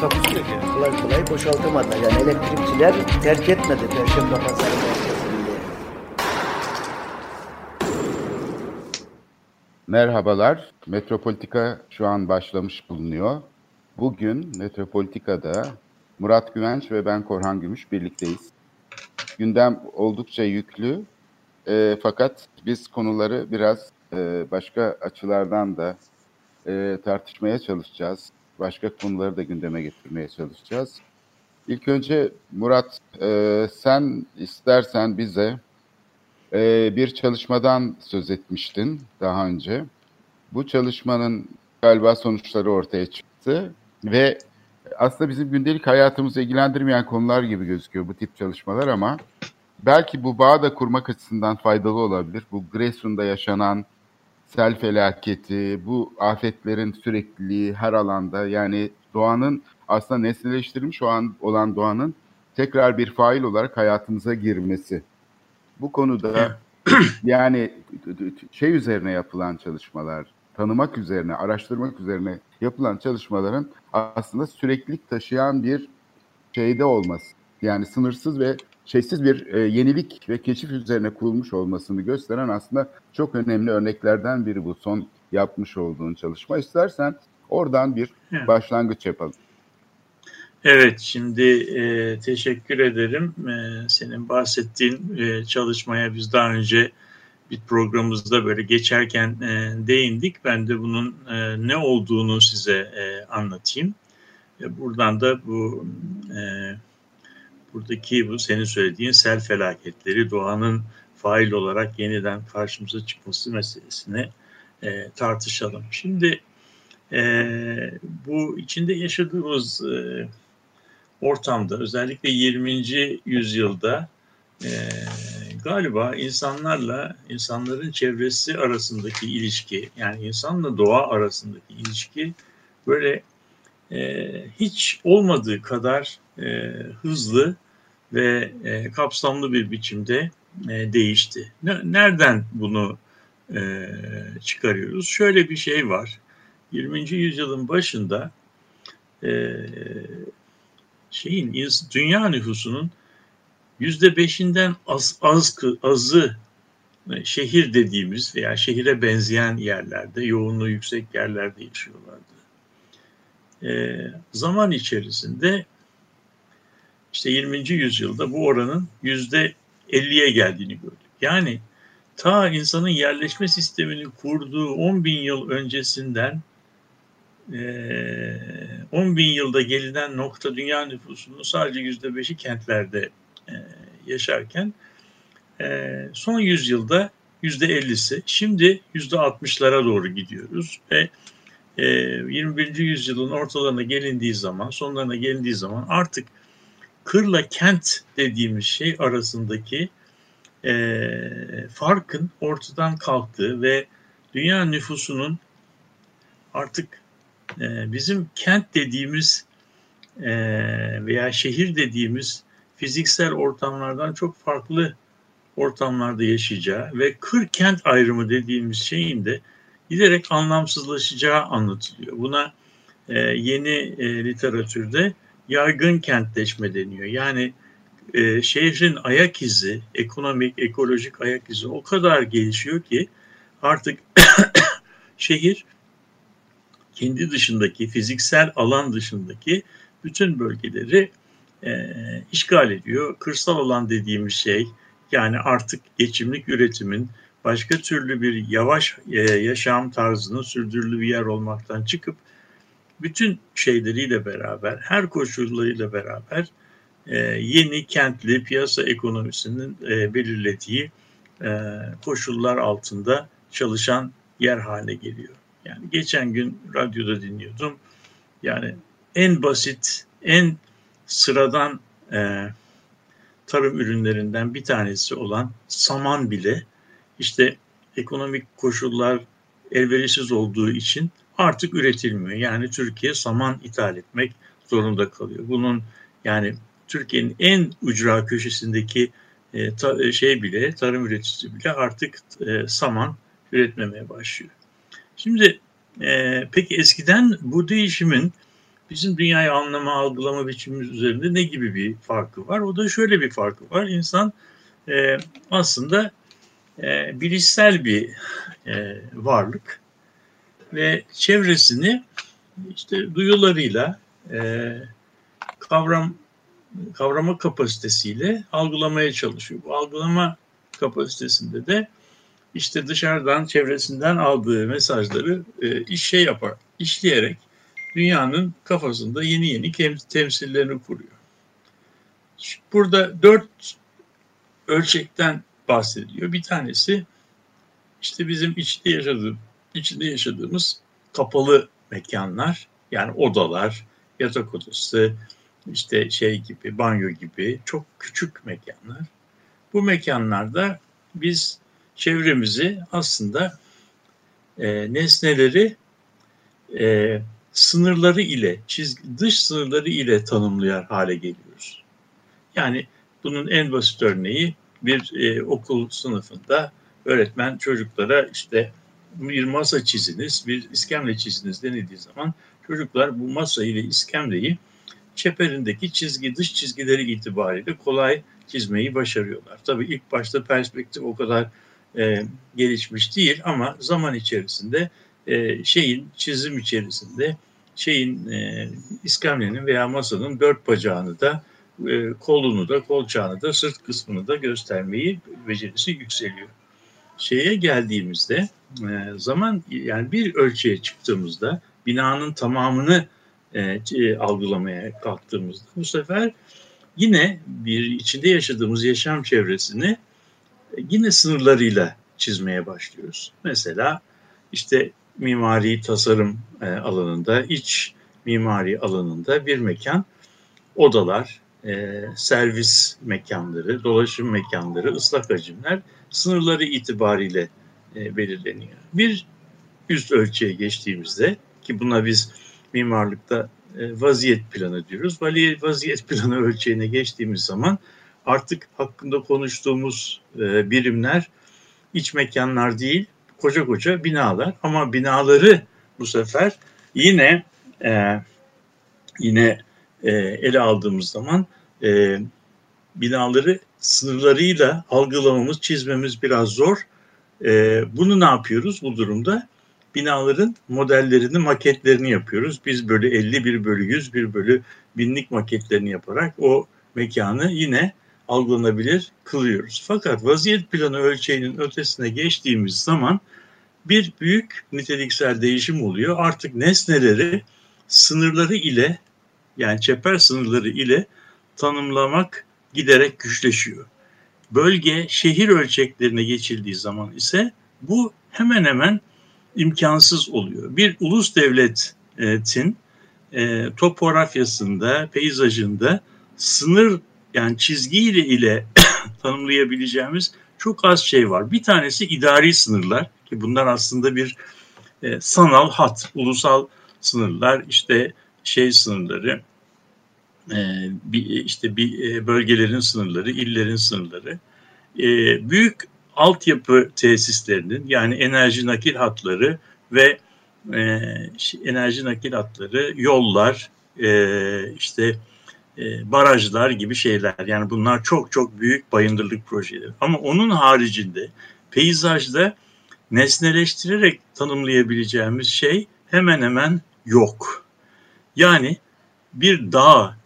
Takusuyor ki. Kolay kolay boşaltamadı. Yani elektrikçiler terk etmedi Perşembe Pazarı merkezini. Merhabalar. Metropolitika şu an başlamış bulunuyor. Bugün Metropolitika'da Murat Güvenç ve ben Korhan Gümüş birlikteyiz. Gündem oldukça yüklü. E, fakat biz konuları biraz e, başka açılardan da e, tartışmaya çalışacağız. Başka konuları da gündeme getirmeye çalışacağız. İlk önce Murat, e, sen istersen bize e, bir çalışmadan söz etmiştin daha önce. Bu çalışmanın galiba sonuçları ortaya çıktı ve aslında bizim gündelik hayatımızı ilgilendirmeyen konular gibi gözüküyor bu tip çalışmalar ama belki bu bağı da kurmak açısından faydalı olabilir. Bu Giresun'da yaşanan sel felaketi, bu afetlerin sürekliliği her alanda yani doğanın aslında nesneleştirilmiş o an olan doğanın tekrar bir fail olarak hayatımıza girmesi. Bu konuda yani şey üzerine yapılan çalışmalar, tanımak üzerine, araştırmak üzerine yapılan çalışmaların aslında süreklilik taşıyan bir şeyde olması. Yani sınırsız ve şeysiz bir e, yenilik ve keşif üzerine kurulmuş olmasını gösteren aslında çok önemli örneklerden biri bu son yapmış olduğun çalışma. İstersen oradan bir evet. başlangıç yapalım. Evet, şimdi e, teşekkür ederim. E, senin bahsettiğin e, çalışmaya biz daha önce bir programımızda böyle geçerken e, değindik. Ben de bunun e, ne olduğunu size e, anlatayım. E, buradan da bu e, buradaki bu senin söylediğin sel felaketleri doğanın fail olarak yeniden karşımıza çıkması meselesini e, tartışalım. Şimdi e, bu içinde yaşadığımız e, ortamda özellikle 20. yüzyılda e, galiba insanlarla insanların çevresi arasındaki ilişki yani insanla doğa arasındaki ilişki böyle e, hiç olmadığı kadar e, hızlı ve e, kapsamlı bir biçimde e, değişti. Ne, nereden bunu e, çıkarıyoruz? Şöyle bir şey var. 20. yüzyılın başında e, şeyin dünya nüfusunun yüzde beşinden az, az azı e, şehir dediğimiz veya şehire benzeyen yerlerde, yoğunluğu yüksek yerlerde yaşıyorlardı. E, zaman içerisinde işte 20. yüzyılda bu oranın yüzde 50'ye geldiğini gördük. Yani ta insanın yerleşme sistemini kurduğu 10 bin yıl öncesinden 10 bin yılda gelinen nokta dünya nüfusunun sadece yüzde beşi kentlerde yaşarken son yüzyılda yüzde ellisi şimdi yüzde altmışlara doğru gidiyoruz ve 21. yüzyılın ortalarına gelindiği zaman sonlarına gelindiği zaman artık kırla kent dediğimiz şey arasındaki farkın ortadan kalktığı ve dünya nüfusunun artık e, bizim kent dediğimiz e, veya şehir dediğimiz fiziksel ortamlardan çok farklı ortamlarda yaşayacağı ve kır kent ayrımı dediğimiz şeyin de giderek anlamsızlaşacağı anlatılıyor. Buna e, yeni e, literatürde yaygın kentleşme deniyor. Yani e, şehrin ayak izi, ekonomik, ekolojik ayak izi o kadar gelişiyor ki artık şehir kendi dışındaki, fiziksel alan dışındaki bütün bölgeleri e, işgal ediyor. Kırsal alan dediğimiz şey yani artık geçimlik üretimin başka türlü bir yavaş e, yaşam tarzının sürdürülü bir yer olmaktan çıkıp bütün şeyleriyle beraber, her koşullarıyla beraber e, yeni kentli piyasa ekonomisinin e, belirlediği e, koşullar altında çalışan yer haline geliyor. Yani geçen gün radyoda dinliyordum. Yani en basit, en sıradan e, tarım ürünlerinden bir tanesi olan saman bile işte ekonomik koşullar elverişsiz olduğu için artık üretilmiyor. Yani Türkiye saman ithal etmek zorunda kalıyor. Bunun yani Türkiye'nin en ucra köşesindeki e, ta, e, şey bile tarım üreticisi bile artık e, saman üretmemeye başlıyor. Şimdi e, peki eskiden bu değişimin bizim dünyayı anlama, algılama biçimimiz üzerinde ne gibi bir farkı var? O da şöyle bir farkı var. İnsan e, aslında e, bilişsel bir e, varlık ve çevresini işte duyularıyla e, kavram kavrama kapasitesiyle algılamaya çalışıyor. Bu algılama kapasitesinde de işte dışarıdan, çevresinden aldığı mesajları e, iş şey yapar, işleyerek dünyanın kafasında yeni yeni temsillerini kuruyor. Burada dört ölçekten bahsediliyor. Bir tanesi işte bizim içinde yaşadığımız, içinde yaşadığımız kapalı mekanlar, yani odalar, yatak odası, işte şey gibi, banyo gibi çok küçük mekanlar. Bu mekanlarda biz çevremizi aslında e, nesneleri e, sınırları ile, çizgi, dış sınırları ile tanımlayar hale geliyoruz. Yani bunun en basit örneği bir e, okul sınıfında öğretmen çocuklara işte bir masa çiziniz, bir iskemle çiziniz denildiği zaman çocuklar bu masa ile iskemleyi çeperindeki çizgi, dış çizgileri itibariyle kolay çizmeyi başarıyorlar. Tabii ilk başta perspektif o kadar e, gelişmiş değil ama zaman içerisinde e, şeyin çizim içerisinde şeyin e, iskemlenin veya masanın dört bacağını da e, kolunu da kolçağını da sırt kısmını da göstermeyi becerisi yükseliyor. Şeye geldiğimizde e, zaman yani bir ölçüye çıktığımızda binanın tamamını e, e, algılamaya kalktığımızda bu sefer yine bir içinde yaşadığımız yaşam çevresini e, yine sınırlarıyla çizmeye başlıyoruz. Mesela işte mimari tasarım alanında, iç mimari alanında bir mekan, odalar, servis mekanları, dolaşım mekanları, ıslak hacimler sınırları itibariyle e, belirleniyor. Bir üst ölçüye geçtiğimizde ki buna biz mimarlıkta e, vaziyet planı diyoruz. Vaziyet planı ölçeğine geçtiğimiz zaman artık hakkında konuştuğumuz e, birimler iç mekanlar değil, koca koca binalar ama binaları bu sefer yine yine ele aldığımız zaman binaları sınırlarıyla algılamamız, çizmemiz biraz zor. E, bunu ne yapıyoruz bu durumda? Binaların modellerini, maketlerini yapıyoruz. Biz böyle 51 bölü 100, bir bölü binlik maketlerini yaparak o mekanı yine algılanabilir kılıyoruz. Fakat vaziyet planı ölçeğinin ötesine geçtiğimiz zaman bir büyük niteliksel değişim oluyor. Artık nesneleri sınırları ile yani çeper sınırları ile tanımlamak giderek güçleşiyor. Bölge şehir ölçeklerine geçildiği zaman ise bu hemen hemen imkansız oluyor. Bir ulus devletin e, topografyasında, peyzajında sınır yani çizgiyle ile tanımlayabileceğimiz çok az şey var. Bir tanesi idari sınırlar ki bunlar aslında bir e, sanal hat, ulusal sınırlar, işte şey sınırları, e, bir, işte bir e, bölgelerin sınırları, illerin sınırları, e, büyük altyapı tesislerinin yani enerji nakil hatları ve e, enerji nakil hatları, yollar, e, işte barajlar gibi şeyler. Yani bunlar çok çok büyük bayındırlık projeleri. Ama onun haricinde peyzajda nesneleştirerek tanımlayabileceğimiz şey hemen hemen yok. Yani bir dağ,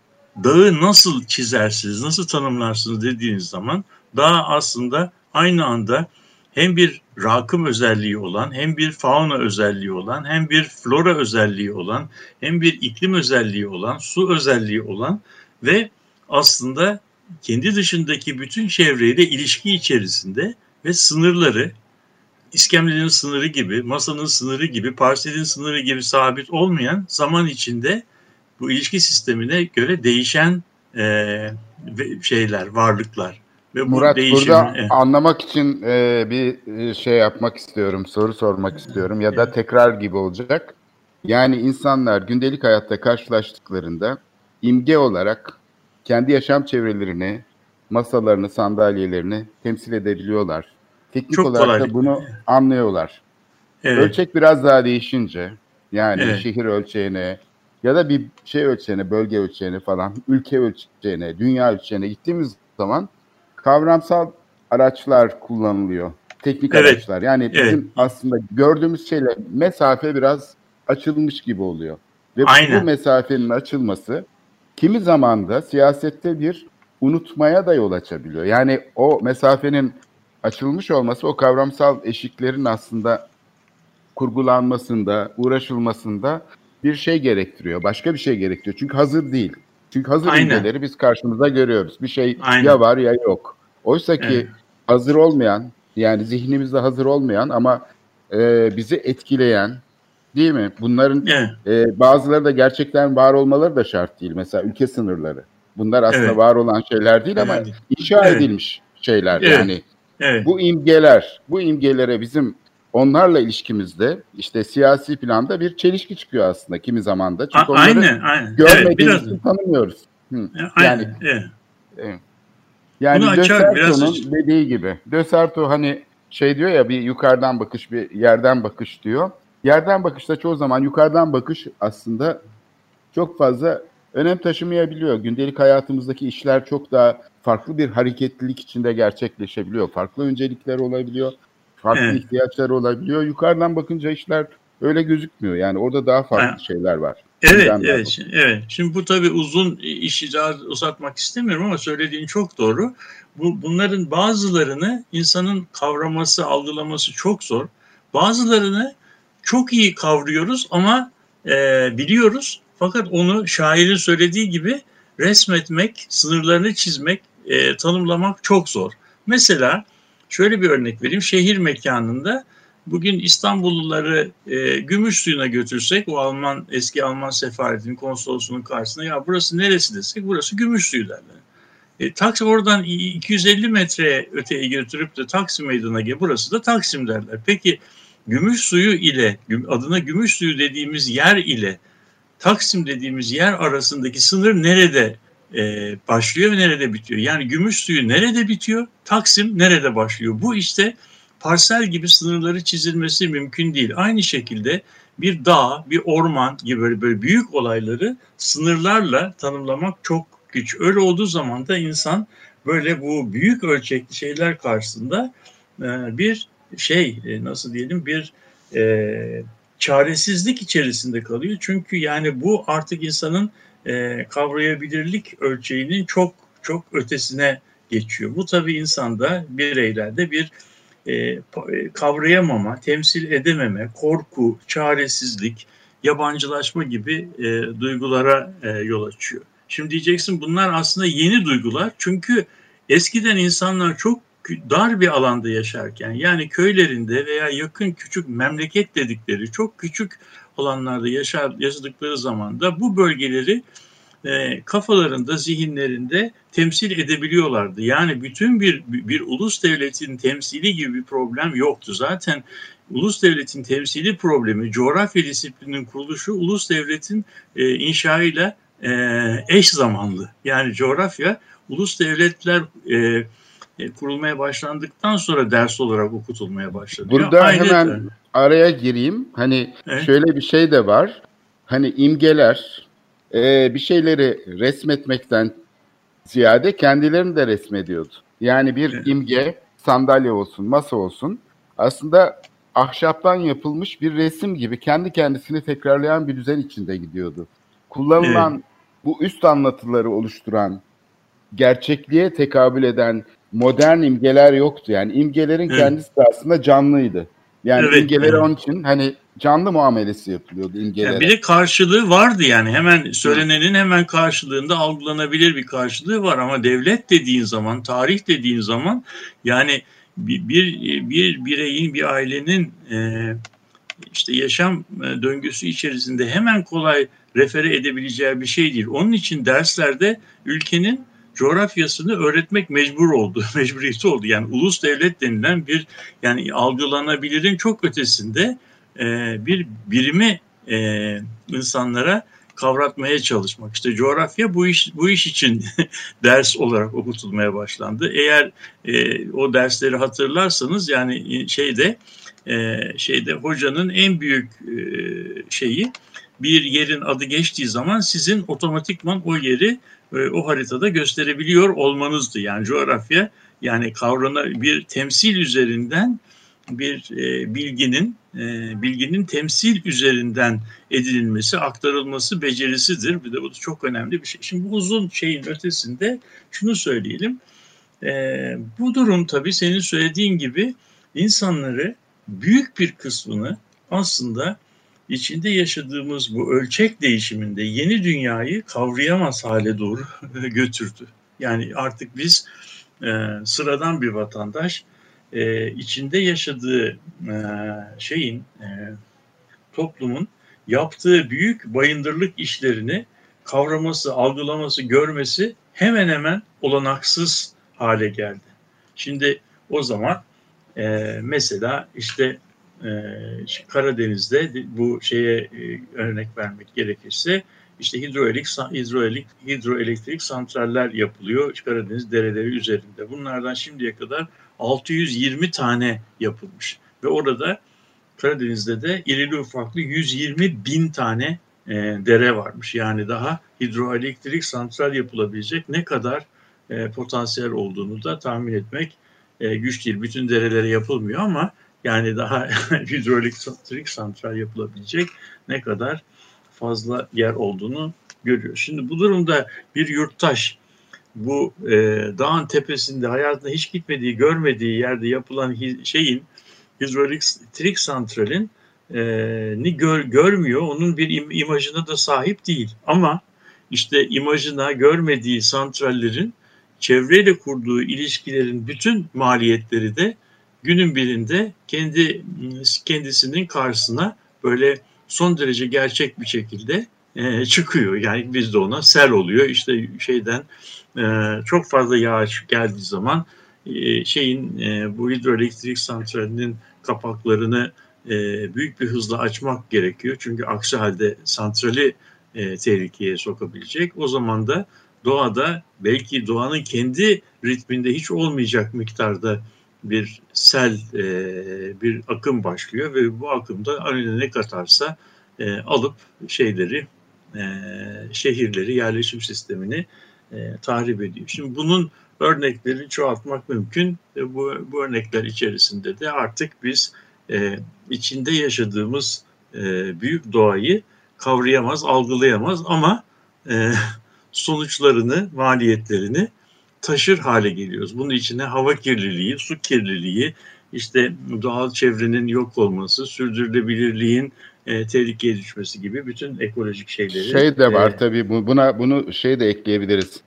dağı nasıl çizersiniz, nasıl tanımlarsınız dediğiniz zaman dağ aslında aynı anda hem bir rakım özelliği olan, hem bir fauna özelliği olan, hem bir flora özelliği olan, hem bir iklim özelliği olan, su özelliği olan ve aslında kendi dışındaki bütün çevreyle ilişki içerisinde ve sınırları iskemlenin sınırı gibi, masanın sınırı gibi, parselin sınırı gibi sabit olmayan zaman içinde bu ilişki sistemine göre değişen e, şeyler, varlıklar. Ve Murat bu değişim, burada e, anlamak için e, bir e, şey yapmak istiyorum, soru sormak istiyorum ya da tekrar gibi olacak. Yani insanlar gündelik hayatta karşılaştıklarında imge olarak kendi yaşam çevrelerini, masalarını, sandalyelerini temsil edebiliyorlar. Teknik Çok olarak kolay. da bunu anlıyorlar. Evet. Ölçek biraz daha değişince yani evet. şehir ölçeğine ya da bir şey ölçeğine, bölge ölçeğine falan, ülke ölçeğine, dünya ölçeğine gittiğimiz zaman kavramsal araçlar kullanılıyor. Teknik evet. araçlar. Yani bizim evet. aslında gördüğümüz şeyle mesafe biraz açılmış gibi oluyor. Ve Aynen. bu mesafenin açılması kimi zaman da siyasette bir unutmaya da yol açabiliyor. Yani o mesafenin açılmış olması o kavramsal eşiklerin aslında kurgulanmasında, uğraşılmasında bir şey gerektiriyor. Başka bir şey gerektiriyor. Çünkü hazır değil. Çünkü hazır Aynen. biz karşımıza görüyoruz. Bir şey Aynen. ya var ya yok. Oysa ki evet. hazır olmayan, yani zihnimizde hazır olmayan ama e, bizi etkileyen, değil mi? Bunların evet. e, bazıları da gerçekten var olmaları da şart değil. Mesela ülke sınırları. Bunlar aslında evet. var olan şeyler değil ama evet. inşa evet. edilmiş şeyler. Evet. Yani evet. bu imgeler, bu imgelere bizim onlarla ilişkimizde işte siyasi planda bir çelişki çıkıyor aslında kimi zamanda. Çünkü A- onları aynen, aynen. görmediğimiz evet, tanımıyoruz. Hı. E, aynen, yani, evet. evet. Yani Bunu De dediği gibi. De Serto hani şey diyor ya bir yukarıdan bakış bir yerden bakış diyor. Yerden bakışta çoğu zaman yukarıdan bakış aslında çok fazla önem taşımayabiliyor. Gündelik hayatımızdaki işler çok daha farklı bir hareketlilik içinde gerçekleşebiliyor. Farklı öncelikler olabiliyor. Farklı evet. ihtiyaçlar olabiliyor. Yukarıdan bakınca işler öyle gözükmüyor. Yani orada daha farklı evet. şeyler var. Evet, evet, şimdi, evet. Şimdi bu tabii uzun işi daha uzatmak istemiyorum ama söylediğin çok doğru. Bu bunların bazılarını insanın kavraması, algılaması çok zor. Bazılarını çok iyi kavruyoruz ama e, biliyoruz. Fakat onu şairin söylediği gibi resmetmek, sınırlarını çizmek, e, tanımlamak çok zor. Mesela şöyle bir örnek vereyim. Şehir mekanında bugün İstanbulluları e, gümüş suyuna götürsek o Alman eski Alman sefaretinin konsolosunun karşısına ya burası neresi desek burası gümüş suyu derler. E, Taksim oradan 250 metre öteye götürüp de Taksim meydana gel burası da Taksim derler. Peki gümüş suyu ile adına gümüş suyu dediğimiz yer ile Taksim dediğimiz yer arasındaki sınır nerede e, başlıyor nerede bitiyor? Yani gümüş suyu nerede bitiyor? Taksim nerede başlıyor? Bu işte parsel gibi sınırları çizilmesi mümkün değil. Aynı şekilde bir dağ, bir orman gibi böyle, böyle büyük olayları sınırlarla tanımlamak çok güç. Öyle olduğu zaman da insan böyle bu büyük ölçekli şeyler karşısında e, bir şey e, nasıl diyelim bir e, çaresizlik içerisinde kalıyor. Çünkü yani bu artık insanın e, kavrayabilirlik ölçeğinin çok çok ötesine geçiyor. Bu tabii insanda bireylerde bir e, e, kavrayamama, temsil edememe, korku, çaresizlik, yabancılaşma gibi e, duygulara e, yol açıyor. Şimdi diyeceksin bunlar aslında yeni duygular çünkü eskiden insanlar çok dar bir alanda yaşarken yani köylerinde veya yakın küçük memleket dedikleri çok küçük alanlarda yaşar, yaşadıkları zaman da bu bölgeleri e, kafalarında, zihinlerinde temsil edebiliyorlardı. Yani bütün bir bir ulus devletin temsili gibi bir problem yoktu. Zaten ulus devletin temsili problemi, coğrafya disiplinin kuruluşu ulus devletin e, inşaıyla e, eş zamanlı. Yani coğrafya ulus devletler e, e, kurulmaya başlandıktan sonra ders olarak okutulmaya başladı. Burada Aynen. hemen araya gireyim. Hani evet. şöyle bir şey de var. Hani imgeler e, bir şeyleri resmetmekten ziyade kendilerini de resmediyordu. Yani bir evet. imge, sandalye olsun, masa olsun aslında ahşaptan yapılmış bir resim gibi kendi kendisini tekrarlayan bir düzen içinde gidiyordu. Kullanılan evet. bu üst anlatıları oluşturan, gerçekliğe tekabül eden modern imgeler yoktu. Yani imgelerin evet. kendisi de aslında canlıydı. Yani evet, imgelere evet. onun için hani canlı muamelesi yapılıyordu imgelere. Yani bir de karşılığı vardı yani hemen söylenenin hemen karşılığında algılanabilir bir karşılığı var ama devlet dediğin zaman, tarih dediğin zaman yani bir bir, bir bireyin, bir ailenin e, işte yaşam e, döngüsü içerisinde hemen kolay refere edebileceği bir şey değil. Onun için derslerde ülkenin coğrafyasını öğretmek mecbur oldu, mecburiyeti oldu. Yani ulus devlet denilen bir yani algılanabilirin çok ötesinde e, bir birimi e, insanlara kavratmaya çalışmak. İşte coğrafya bu iş bu iş için ders olarak okutulmaya başlandı. Eğer e, o dersleri hatırlarsanız yani şeyde e, şeyde hocanın en büyük e, şeyi bir yerin adı geçtiği zaman sizin otomatikman o yeri e, o haritada gösterebiliyor olmanızdı. Yani coğrafya yani kavrana bir temsil üzerinden bir e, bilginin e, bilginin temsil üzerinden edinilmesi, aktarılması becerisidir. Bir de bu da çok önemli bir şey. Şimdi bu uzun şeyin ötesinde şunu söyleyelim. E, bu durum tabii senin söylediğin gibi insanları büyük bir kısmını aslında içinde yaşadığımız bu ölçek değişiminde yeni dünyayı kavrayamaz hale doğru götürdü. Yani artık biz e, sıradan bir vatandaş e, içinde yaşadığı e, şeyin e, toplumun yaptığı büyük bayındırlık işlerini kavraması, algılaması, görmesi hemen hemen olanaksız hale geldi. Şimdi o zaman e, mesela işte Karadeniz'de bu şeye e, örnek vermek gerekirse işte hidroelik, hidroelik, hidroelektrik santraller yapılıyor Karadeniz dereleri üzerinde. Bunlardan şimdiye kadar 620 tane yapılmış ve orada Karadeniz'de de irili ufaklı 120 bin tane e, dere varmış. Yani daha hidroelektrik santral yapılabilecek ne kadar e, potansiyel olduğunu da tahmin etmek e, güç değil. Bütün derelere yapılmıyor ama yani daha hidroelektrik santral yapılabilecek ne kadar fazla yer olduğunu görüyor. Şimdi bu durumda bir yurttaş bu e, dağın tepesinde hayatında hiç gitmediği, görmediği yerde yapılan hi, şeyin hidroelektrik santralin e, ni gör, görmüyor. Onun bir im, imajına da sahip değil. Ama işte imajına görmediği santrallerin çevreyle kurduğu ilişkilerin bütün maliyetleri de günün birinde kendi kendisinin karşısına böyle son derece gerçek bir şekilde e, çıkıyor. Yani bizde ona sel oluyor. İşte şeyden e, çok fazla yağış geldiği zaman e, şeyin e, bu hidroelektrik santralinin kapaklarını e, büyük bir hızla açmak gerekiyor. Çünkü aksi halde santrali e, tehlikeye sokabilecek. O zaman da doğada belki doğanın kendi ritminde hiç olmayacak miktarda bir sel, e, bir akım başlıyor ve bu akımda önüne ne katarsa e, alıp şeyleri, e, şehirleri, yerleşim sistemini e, tahrip ediyor. Şimdi bunun örnekleri çoğaltmak mümkün. E, bu, bu örnekler içerisinde de artık biz e, içinde yaşadığımız e, büyük doğayı kavrayamaz, algılayamaz ama e, sonuçlarını, maliyetlerini taşır hale geliyoruz. Bunun içine hava kirliliği, su kirliliği, işte doğal çevrenin yok olması, sürdürülebilirliğin e, tehlikeye düşmesi gibi bütün ekolojik şeyleri. Şey de var e, tabii buna bunu şey de ekleyebiliriz.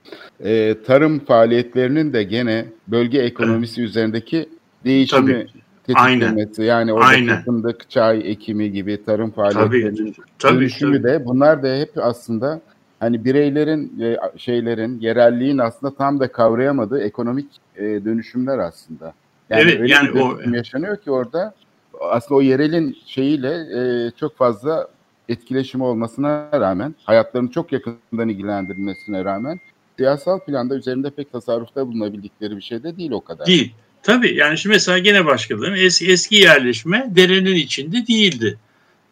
E, tarım faaliyetlerinin de gene bölge ekonomisi evet. üzerindeki değişimi tabii. tetiklemesi. Aynen. Yani orada fındık, çay ekimi gibi tarım faaliyetlerinin tabii. Tabii, dönüşümü tabii. de bunlar da hep aslında hani bireylerin e, şeylerin yerelliğin aslında tam da kavrayamadığı ekonomik e, dönüşümler aslında. Yani evet, öyle yani bir o yaşanıyor ki orada aslında o yerelin şeyiyle e, çok fazla etkileşimi olmasına rağmen, hayatlarını çok yakından ilgilendirmesine rağmen siyasal planda üzerinde pek tasarrufta bulunabildikleri bir şey de değil o kadar. Değil. Tabii yani şimdi mesela gene başkalarının eski, eski yerleşme derenin içinde değildi.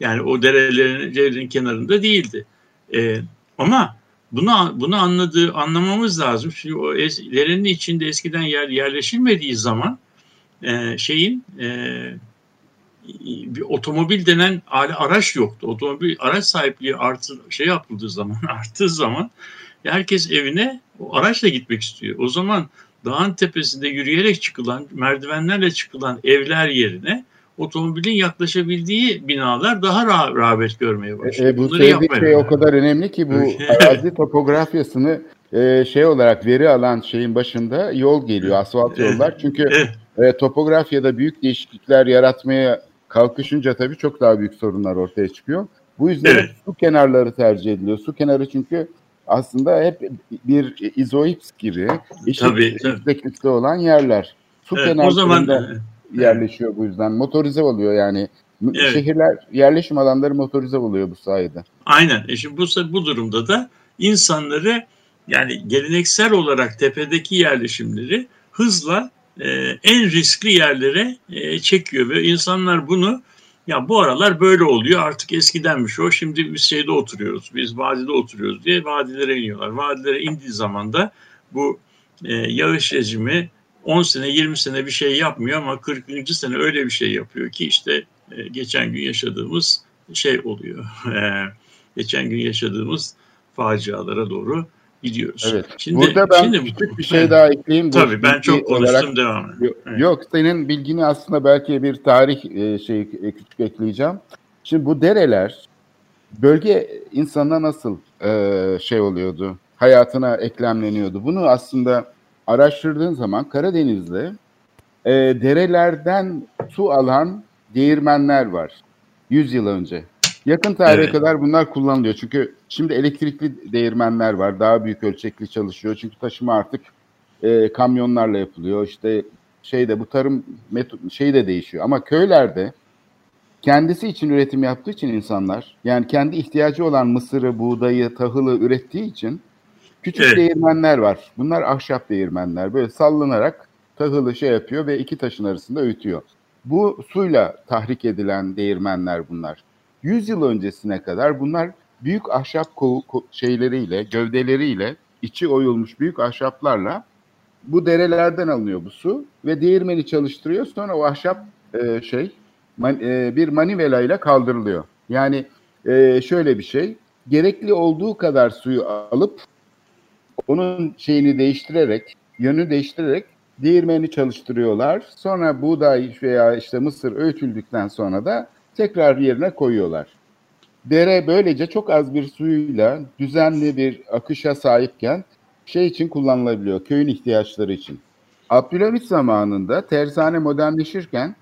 Yani o derelerin, derenin kenarında değildi. Ee, ama bunu bunu anladığı anlamamız lazım. Şimdi o derenin içinde eskiden yer yerleşilmediği zaman e, şeyin e, bir otomobil denen araç yoktu. Otomobil araç sahipliği artı şey yapıldığı zaman arttığı zaman herkes evine o araçla gitmek istiyor. O zaman dağın tepesinde yürüyerek çıkılan, merdivenlerle çıkılan evler yerine otomobilin yaklaşabildiği binalar daha rağ rağbet görmeye başlıyor. E, bu söylediği şey o kadar önemli ki bu arazi topografyasını e, şey olarak veri alan şeyin başında yol geliyor, asfalt yollar. Çünkü e, topografyada büyük değişiklikler yaratmaya kalkışınca tabii çok daha büyük sorunlar ortaya çıkıyor. Bu yüzden Evet. su kenarları tercih ediliyor. Su kenarı çünkü aslında hep bir izoips gibi eşit Tabii, tabii. yükseklikte olan yerler. Su Evet, o kenarlarında zaman yerleşiyor bu yüzden. Motorize oluyor yani. Evet. Şehirler, yerleşim alanları motorize oluyor bu sayede. Aynen. E şimdi bu, bu durumda da insanları yani geleneksel olarak tepedeki yerleşimleri hızla e, en riskli yerlere e, çekiyor ve insanlar bunu ya bu aralar böyle oluyor artık eskidenmiş o şimdi biz şeyde oturuyoruz biz vadide oturuyoruz diye vadilere iniyorlar. Vadilere indiği zaman da bu e, yağış rejimi 10 sene 20 sene bir şey yapmıyor ama 40. sene öyle bir şey yapıyor ki işte e, geçen gün yaşadığımız şey oluyor. E, geçen gün yaşadığımız facialara doğru gidiyoruz. Evet. Şimdi, Burada ben şimdi, küçük bir şey daha ekleyeyim. Tabii ben çok konuştum olarak- devam et. Yok, Evet. yok, senin bilgini aslında belki bir tarih e, şey küçük ekleyeceğim. Şimdi bu dereler bölge insanına nasıl e, şey oluyordu? Hayatına eklemleniyordu. Bunu aslında araştırdığın zaman Karadeniz'de e, derelerden su alan değirmenler var. 100 yıl önce. Yakın tarihe Evet. kadar bunlar kullanılıyor. Çünkü şimdi elektrikli değirmenler var. Daha büyük ölçekli çalışıyor. Çünkü taşıma artık e, kamyonlarla yapılıyor. İşte şeyde bu tarım meto- şey de değişiyor. Ama köylerde kendisi için üretim yaptığı için insanlar yani kendi ihtiyacı olan mısırı, buğdayı, tahılı ürettiği için küçük Evet. değirmenler var. Bunlar ahşap değirmenler. Böyle sallanarak tahılı şey yapıyor ve iki taşın arasında öğütüyor. Bu suyla tahrik edilen değirmenler bunlar. 100 yıl öncesine kadar bunlar büyük ahşap ko- ko- şeyleriyle, gövdeleriyle, içi oyulmuş büyük ahşaplarla bu derelerden alınıyor bu su ve değirmeni çalıştırıyor. Sonra o ahşap e, şey man- e, bir manivela ile kaldırılıyor. Yani e, şöyle bir şey, gerekli olduğu kadar suyu alıp onun şeyini değiştirerek, yönü değiştirerek değirmeni çalıştırıyorlar. Sonra buğday veya işte mısır öğütüldükten sonra da tekrar yerine koyuyorlar. Dere böylece çok az bir suyuyla düzenli bir akışa sahipken şey için kullanılabiliyor, köyün ihtiyaçları için. Abdülhamit zamanında terzane modernleşirken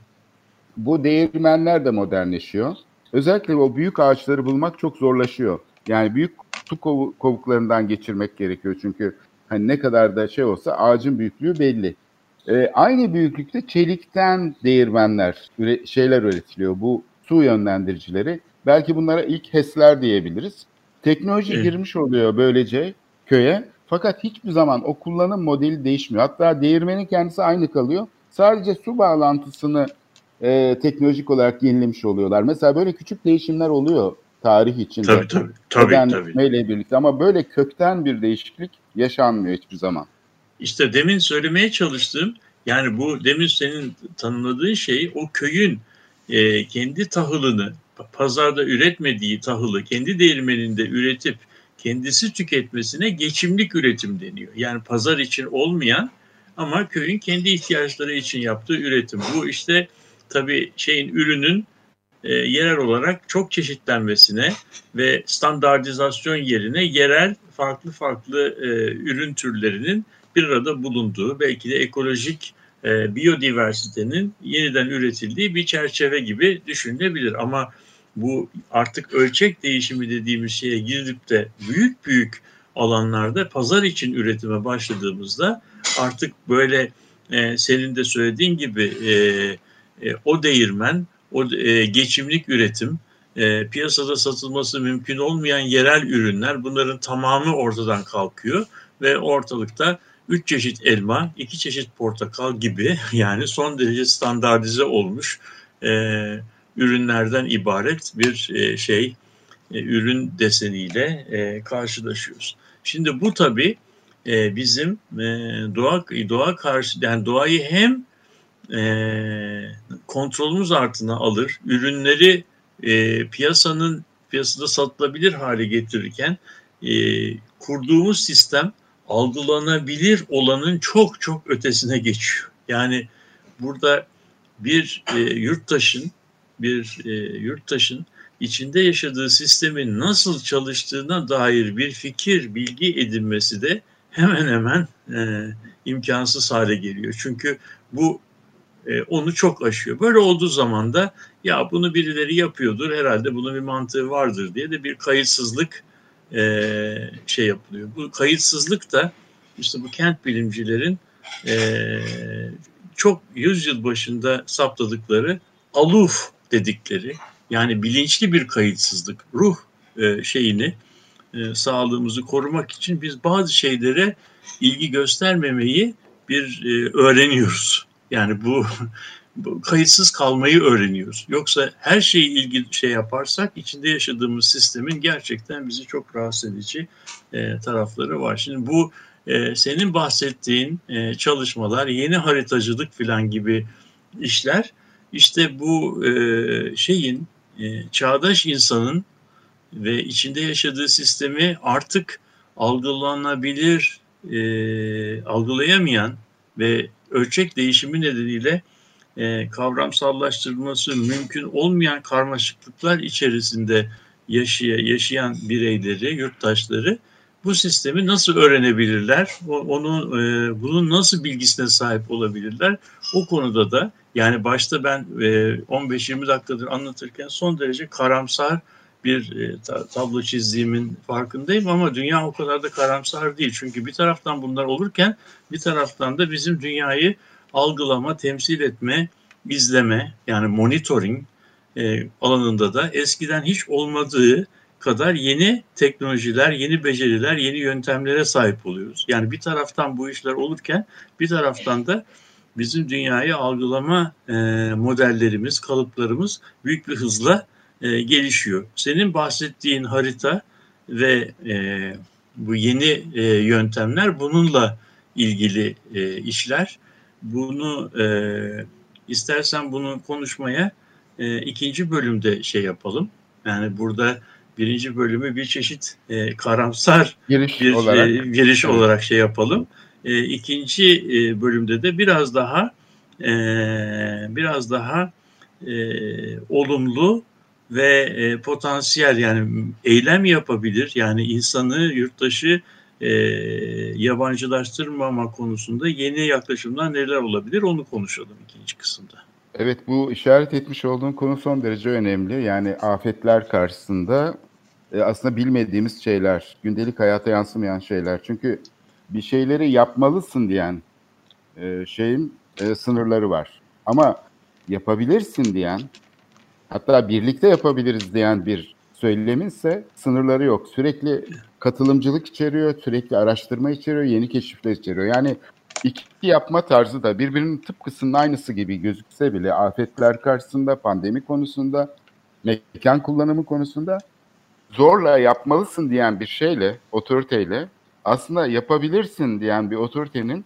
bu değirmenler de modernleşiyor. Özellikle o büyük ağaçları bulmak çok zorlaşıyor. Yani büyük su kovu- kovuklarından geçirmek gerekiyor çünkü hani ne kadar da şey olsa ağacın büyüklüğü belli. Ee, aynı büyüklükte çelikten değirmenler, üre- şeyler üretiliyor. Bu su yönlendiricileri. Belki bunlara ilk HES'ler diyebiliriz. Teknoloji Evet. girmiş oluyor böylece köye. Fakat hiçbir zaman o kullanım modeli değişmiyor. Hatta değirmenin kendisi aynı kalıyor. Sadece su bağlantısını e, teknolojik olarak yenilemiş oluyorlar. Mesela böyle küçük değişimler oluyor tarih içinde. Tabii tabii. Tabii tabii. Birlikte ama böyle kökten bir değişiklik yaşanmıyor hiçbir zaman. İşte demin söylemeye çalıştığım yani bu demin senin tanımladığın şey o köyün e, kendi tahılını pa- pazarda üretmediği tahılı kendi değirmeninde üretip kendisi tüketmesine geçimlik üretim deniyor. Yani pazar için olmayan ama köyün kendi ihtiyaçları için yaptığı üretim. Bu işte tabii şeyin ürünün e, yerel olarak çok çeşitlenmesine ve standartizasyon yerine yerel farklı farklı e, ürün türlerinin bir arada bulunduğu belki de ekolojik e, biyodiversitenin yeniden üretildiği bir çerçeve gibi düşünülebilir. Ama bu artık ölçek değişimi dediğimiz şeye girip de büyük büyük alanlarda pazar için üretime başladığımızda artık böyle e, senin de söylediğin gibi e, e, o değirmen, o e, geçimlik üretim, e, piyasada satılması mümkün olmayan yerel ürünler bunların tamamı ortadan kalkıyor ve ortalıkta üç çeşit elma, iki çeşit portakal gibi yani son derece standartize olmuş e, ürünlerden ibaret bir e, şey e, ürün deseniyle e, karşılaşıyoruz. Şimdi bu tabii e, bizim e, doğa doğa karşı yani doğayı hem e, kontrolümüz altına alır, ürünleri e, piyasanın piyasada satılabilir hale getirirken e, kurduğumuz sistem algılanabilir olanın çok çok ötesine geçiyor. Yani burada bir e, yurttaşın bir e, yurttaşın içinde yaşadığı sistemin nasıl çalıştığına dair bir fikir, bilgi edinmesi de hemen hemen e, imkansız hale geliyor. Çünkü bu e, onu çok aşıyor. Böyle olduğu zaman da ya bunu birileri yapıyordur herhalde bunun bir mantığı vardır diye de bir kayıtsızlık e, şey yapılıyor. Bu kayıtsızlık da işte bu kent bilimcilerin e, çok yüzyıl başında saptadıkları aluf dedikleri yani bilinçli bir kayıtsızlık ruh şeyini e, sağlığımızı korumak için biz bazı şeylere ilgi göstermemeyi bir öğreniyoruz. Yani bu, bu kayıtsız kalmayı öğreniyoruz. Yoksa her şeyi ilgi şey yaparsak içinde yaşadığımız sistemin gerçekten bizi çok rahatsız edici e, tarafları var. Şimdi bu e, senin bahsettiğin e, çalışmalar, yeni haritacılık falan gibi işler işte bu e, şeyin e, çağdaş insanın ve içinde yaşadığı sistemi artık algılanabilir, e, algılayamayan ve ölçek değişimi nedeniyle e, kavramsallaştırılması mümkün olmayan karmaşıklıklar içerisinde yaşaya, yaşayan bireyleri, yurttaşları bu sistemi nasıl öğrenebilirler? Onu e, bunun nasıl bilgisine sahip olabilirler? O konuda da yani başta ben e, 15-20 dakikadır anlatırken son derece karamsar bir e, tablo çizdiğimin farkındayım ama dünya o kadar da karamsar değil. Çünkü bir taraftan bunlar olurken bir taraftan da bizim dünyayı algılama, temsil etme, izleme yani monitoring e, alanında da eskiden hiç olmadığı kadar yeni teknolojiler, yeni beceriler, yeni yöntemlere sahip oluyoruz. Yani bir taraftan bu işler olurken bir taraftan da bizim dünyayı algılama e, modellerimiz, kalıplarımız büyük bir hızla e, gelişiyor. Senin bahsettiğin harita ve e, bu yeni e, yöntemler bununla ilgili e, işler. Bunu e, istersen bunu konuşmaya e, ikinci bölümde şey yapalım. Yani burada birinci bölümü bir çeşit e, karamsar giriş bir olarak, e, giriş evet. olarak şey yapalım. E, ikinci e, bölümde de biraz daha e, biraz daha e, olumlu ve e, potansiyel yani eylem yapabilir yani insanı yurttaşı e, yabancılaştırmama konusunda yeni yaklaşımlar neler olabilir onu konuşalım ikinci kısımda. Evet bu işaret etmiş olduğun konu son derece önemli. Yani afetler karşısında e, aslında bilmediğimiz şeyler, gündelik hayata yansımayan şeyler. Çünkü bir şeyleri yapmalısın diyen e, şeyin e, sınırları var. Ama yapabilirsin diyen, hatta birlikte yapabiliriz diyen bir söylemin ise sınırları yok. Sürekli katılımcılık içeriyor, sürekli araştırma içeriyor, yeni keşifler içeriyor. Yani iki yapma tarzı da birbirinin tıpkısının aynısı gibi gözükse bile afetler karşısında, pandemi konusunda, mekan kullanımı konusunda zorla yapmalısın diyen bir şeyle, otoriteyle aslında yapabilirsin diyen bir otoritenin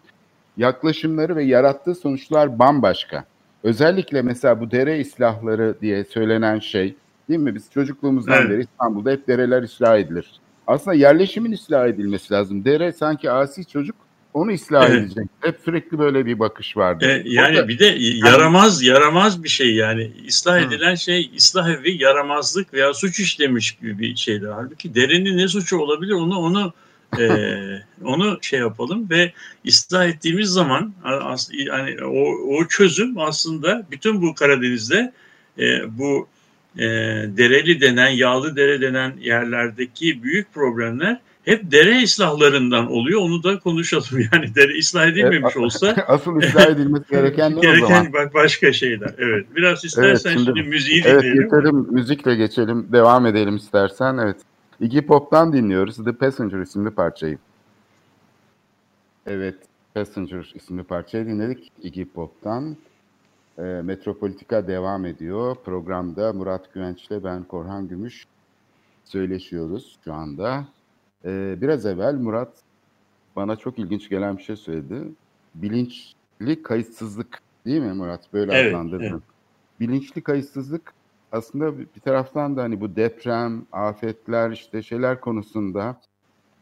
yaklaşımları ve yarattığı sonuçlar bambaşka. Özellikle mesela bu dere islahları diye söylenen şey, değil mi? Biz çocukluğumuzdan evet. beri İstanbul'da hep dereler ıslah edilir. Aslında yerleşimin ıslah edilmesi lazım. Dere sanki asi çocuk onu ıslah evet. edecek. Hep sürekli böyle bir bakış vardı. E, yani Orada, bir de yaramaz yani, yaramaz bir şey yani. ıslah edilen şey ıslah evi yaramazlık veya suç işlemiş gibi bir şeydir. Halbuki derenin ne suçu olabilir onu onu e, onu şey yapalım ve ıslah ettiğimiz zaman yani o, o çözüm aslında bütün bu Karadeniz'de e, bu e, dereli denen, yağlı dere denen yerlerdeki büyük problemler hep dere islahlarından oluyor. Onu da konuşalım. Yani dere ıslah edilmemiş olsa. Asıl ıslah edilmesi gereken ne gereken o zaman? Bak başka şeyler. Evet. Biraz istersen evet, şimdi, şimdi müziği evet, dinleyelim. Evet geçelim. Müzikle geçelim. Devam edelim istersen. Evet. Iggy Pop'tan dinliyoruz. The Passenger isimli parçayı. Evet. Passenger isimli parçayı dinledik Iggy Pop'tan. E, Metropolitika devam ediyor. Programda Murat Güvenç ile ben Korhan Gümüş söyleşiyoruz şu anda. Ee, biraz evvel Murat bana çok ilginç gelen bir şey söyledi. Bilinçli kayıtsızlık değil mi Murat? Böyle evet, adlandırdın. Evet. Bilinçli kayıtsızlık aslında bir taraftan da hani bu deprem, afetler işte şeyler konusunda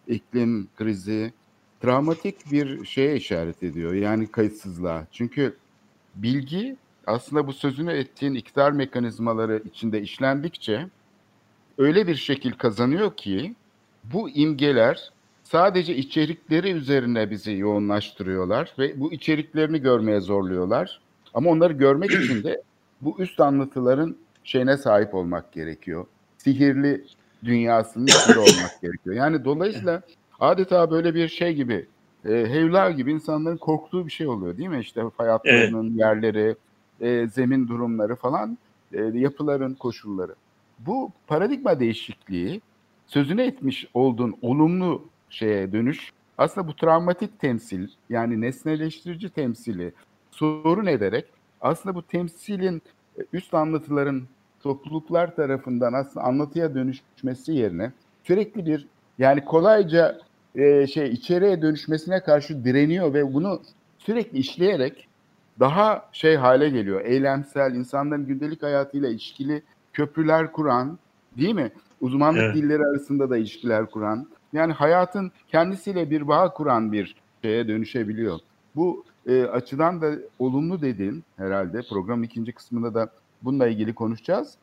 iklim krizi travmatik bir şeye işaret ediyor. Yani kayıtsızlığa. Çünkü bilgi aslında bu sözünü ettiğin iktidar mekanizmaları içinde işlendikçe öyle bir şekil kazanıyor ki bu imgeler sadece içerikleri üzerine bizi yoğunlaştırıyorlar ve bu içeriklerini görmeye zorluyorlar. Ama onları görmek için de bu üst anlatıların şeyine sahip olmak gerekiyor. Sihirli dünyasının içinde olmak gerekiyor. Yani dolayısıyla adeta böyle bir şey gibi e, hevlar gibi insanların korktuğu bir şey oluyor değil mi? İşte fay hatlarının evet. yerleri, e, zemin durumları falan, e, yapıların koşulları. Bu paradigma değişikliği sözüne etmiş olduğun olumlu şeye dönüş aslında bu travmatik temsil yani nesneleştirici temsili sorun ederek aslında bu temsilin üst anlatıların topluluklar tarafından aslında anlatıya dönüşmesi yerine sürekli bir yani kolayca e, şey içeriye dönüşmesine karşı direniyor ve bunu sürekli işleyerek daha şey hale geliyor. Eylemsel, insanların gündelik hayatıyla ilişkili köprüler kuran, değil mi? Uzmanlık evet. dilleri arasında da ilişkiler kuran, yani hayatın kendisiyle bir bağ kuran bir şeye dönüşebiliyor. Bu e, açıdan da olumlu dedin herhalde. Programın ikinci kısmında da bununla ilgili konuşacağız.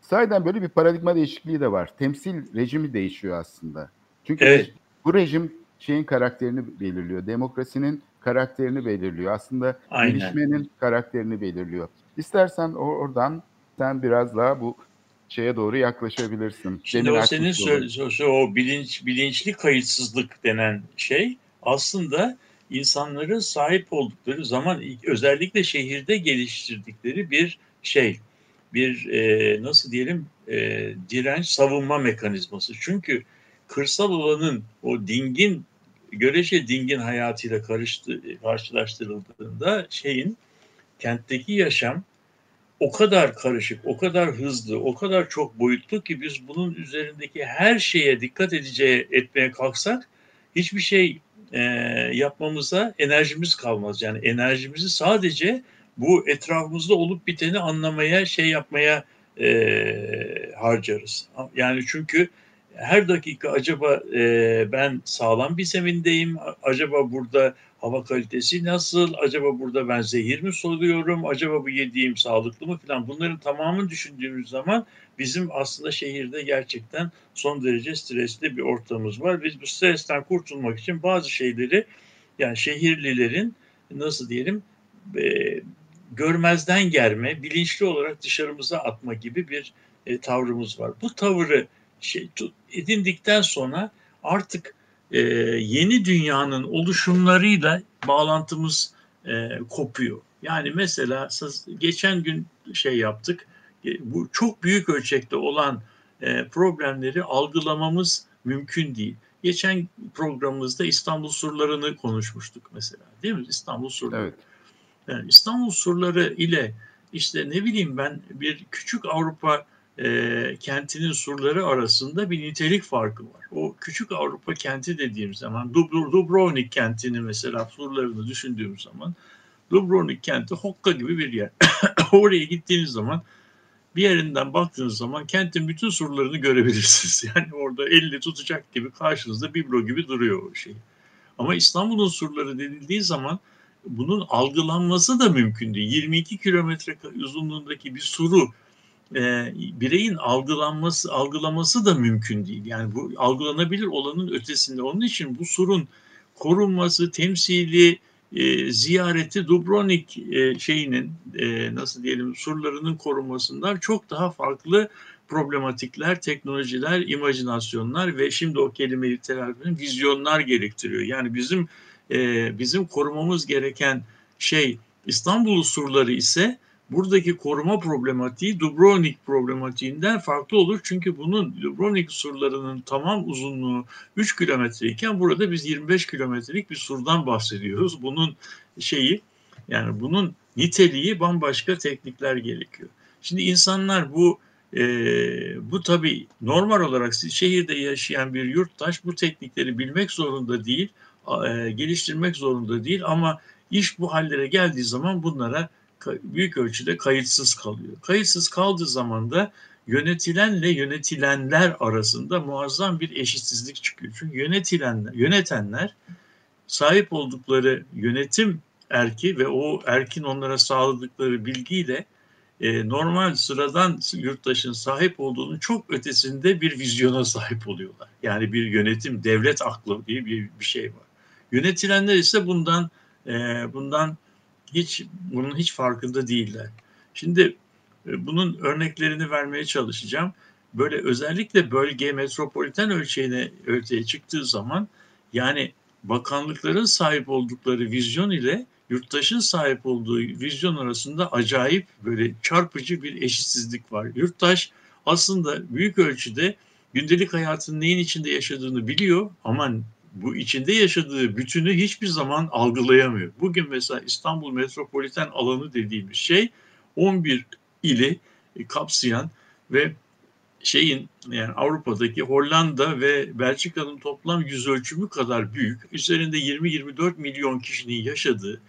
Sayeden böyle bir paradigma değişikliği de var. Temsil rejimi değişiyor aslında. Çünkü evet. bu rejim şeyin karakterini belirliyor. Demokrasinin karakterini belirliyor. Aslında Aynen. gelişmenin karakterini belirliyor. İstersen oradan sen biraz daha bu şeye doğru yaklaşabilirsin. Şimdi Demin o senin söylediğin o bilinç bilinçli kayıtsızlık denen şey aslında insanların sahip oldukları zaman özellikle şehirde geliştirdikleri bir şey bir e, nasıl diyelim e, direnç savunma mekanizması. Çünkü kırsal olanın o dingin görece dingin hayatıyla karıştı, karşılaştırıldığında şeyin kentteki yaşam o kadar karışık, o kadar hızlı, o kadar çok boyutlu ki biz bunun üzerindeki her şeye dikkat edeceği etmeye kalksak hiçbir şey e, yapmamıza enerjimiz kalmaz. Yani enerjimizi sadece bu etrafımızda olup biteni anlamaya, şey yapmaya e, harcarız. Yani çünkü her dakika acaba e, ben sağlam bir zemindeyim, acaba burada hava kalitesi nasıl, acaba burada ben zehir mi soluyorum, acaba bu yediğim sağlıklı mı falan bunların tamamını düşündüğümüz zaman bizim aslında şehirde gerçekten son derece stresli bir ortamımız var. Biz bu stresten kurtulmak için bazı şeyleri yani şehirlilerin nasıl diyelim e, görmezden gelme, bilinçli olarak dışarımıza atma gibi bir e, tavrımız var. Bu tavırı şey edindikten sonra artık e, yeni dünyanın oluşumlarıyla bağlantımız e, kopuyor. Yani mesela geçen gün şey yaptık, e, bu çok büyük ölçekte olan e, problemleri algılamamız mümkün değil. Geçen programımızda İstanbul surlarını konuşmuştuk mesela değil mi? İstanbul surları. Evet. Yani İstanbul surları ile işte ne bileyim ben bir küçük Avrupa e, kentinin surları arasında bir nitelik farkı var. O küçük Avrupa kenti dediğim zaman Dubrovnik kentini mesela surlarını düşündüğüm zaman Dubrovnik kenti Hokka gibi bir yer. Oraya gittiğiniz zaman bir yerinden baktığınız zaman kentin bütün surlarını görebilirsiniz. Yani orada elini tutacak gibi karşınızda biblo gibi duruyor o şey. Ama İstanbul'un surları denildiği zaman bunun algılanması da mümkün değil. 22 kilometre uzunluğundaki bir suru e, bireyin algılanması algılaması da mümkün değil. Yani bu algılanabilir olanın ötesinde. Onun için bu surun korunması, temsili, e, ziyareti Dubrovnik e, şeyinin e, nasıl diyelim surlarının korunmasından çok daha farklı problematikler, teknolojiler, imajinasyonlar ve şimdi o kelimeyi telaffuz vizyonlar gerektiriyor. Yani bizim e, bizim korumamız gereken şey İstanbul surları ise buradaki koruma problematiği Dubrovnik problematiğinden farklı olur. Çünkü bunun Dubrovnik surlarının tamam uzunluğu 3 kilometreyken burada biz 25 kilometrelik bir surdan bahsediyoruz. Bunun şeyi yani bunun niteliği bambaşka teknikler gerekiyor. Şimdi insanlar bu e, bu tabii normal olarak şehirde yaşayan bir yurttaş bu teknikleri bilmek zorunda değil, e, geliştirmek zorunda değil ama iş bu hallere geldiği zaman bunlara büyük ölçüde kayıtsız kalıyor. Kayıtsız kaldığı zaman da yönetilenle yönetilenler arasında muazzam bir eşitsizlik çıkıyor. Çünkü yönetilenler, yönetenler sahip oldukları yönetim erki ve o erkin onlara sağladıkları bilgiyle e, normal sıradan yurttaşın sahip olduğunun çok ötesinde bir vizyona sahip oluyorlar. Yani bir yönetim, devlet aklı diye bir, bir şey var. Yönetilenler ise bundan e, bundan hiç bunun hiç farkında değiller. Şimdi e, bunun örneklerini vermeye çalışacağım. Böyle özellikle bölge metropoliten ölçeğine ölçeğe çıktığı zaman yani bakanlıkların sahip oldukları vizyon ile yurttaşın sahip olduğu vizyon arasında acayip böyle çarpıcı bir eşitsizlik var. Yurttaş aslında büyük ölçüde gündelik hayatın neyin içinde yaşadığını biliyor ama bu içinde yaşadığı bütünü hiçbir zaman algılayamıyor. Bugün mesela İstanbul metropoliten alanı dediğimiz şey 11 ili kapsayan ve şeyin yani Avrupa'daki Hollanda ve Belçika'nın toplam yüz ölçümü kadar büyük, üzerinde 20-24 milyon kişinin yaşadığı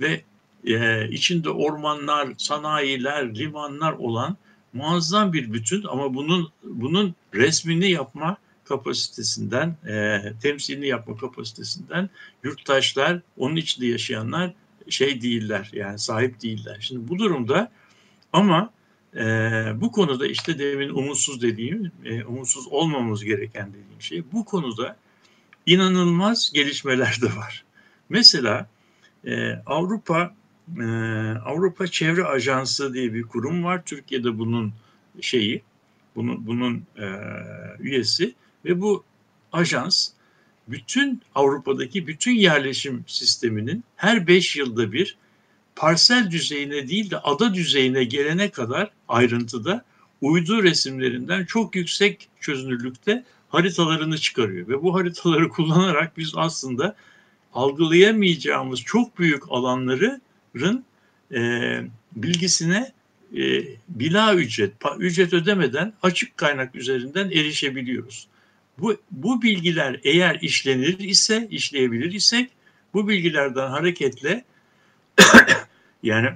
ve e, içinde ormanlar, sanayiler, limanlar olan muazzam bir bütün ama bunun bunun resmini yapma kapasitesinden, e, temsilini yapma kapasitesinden yurttaşlar, onun içinde yaşayanlar şey değiller yani sahip değiller. Şimdi bu durumda ama e, bu konuda işte demin umutsuz dediğim, e, umutsuz olmamamız gereken dediğim şey bu konuda inanılmaz gelişmeler de var. Mesela e, Avrupa e, Avrupa Çevre Ajansı diye bir kurum var. Türkiye'de bunun şeyi, bunun bunun e, üyesi ve bu ajans bütün Avrupa'daki bütün yerleşim sisteminin her beş yılda bir parsel düzeyine değil de ada düzeyine gelene kadar ayrıntıda uydu resimlerinden çok yüksek çözünürlükte haritalarını çıkarıyor ve bu haritaları kullanarak biz aslında algılayamayacağımız çok büyük alanların e, bilgisine e, bila ücret, ücret ödemeden açık kaynak üzerinden erişebiliyoruz. Bu, bu bilgiler eğer işlenir ise, işleyebilir isek bu bilgilerden hareketle yani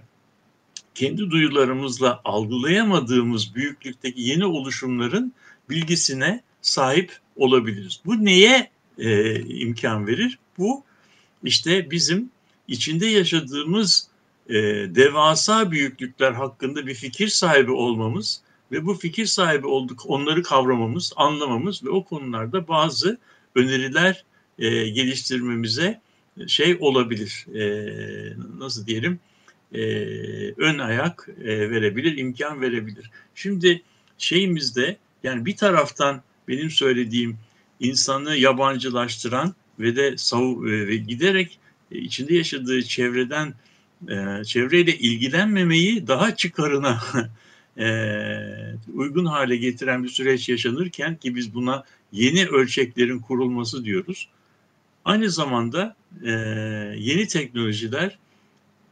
kendi duyularımızla algılayamadığımız büyüklükteki yeni oluşumların bilgisine sahip olabiliriz. Bu neye e, imkan verir? Bu işte bizim içinde yaşadığımız e, devasa büyüklükler hakkında bir fikir sahibi olmamız ve bu fikir sahibi olduk onları kavramamız, anlamamız ve o konularda bazı öneriler e, geliştirmemize şey olabilir. E, nasıl diyelim? E, ön ayak e, verebilir, imkan verebilir. Şimdi şeyimizde yani bir taraftan benim söylediğim insanı yabancılaştıran ve de sav e, ve giderek e, içinde yaşadığı çevreden e, çevreyle ilgilenmemeyi daha çıkarına uygun hale getiren bir süreç yaşanırken ki biz buna yeni ölçeklerin kurulması diyoruz. Aynı zamanda yeni teknolojiler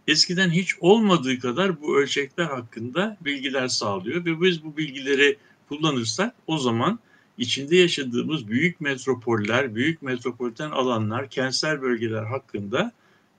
eskiden hiç olmadığı kadar bu ölçekler hakkında bilgiler sağlıyor ve biz bu bilgileri kullanırsak o zaman içinde yaşadığımız büyük metropoller, büyük metropoliten alanlar, kentsel bölgeler hakkında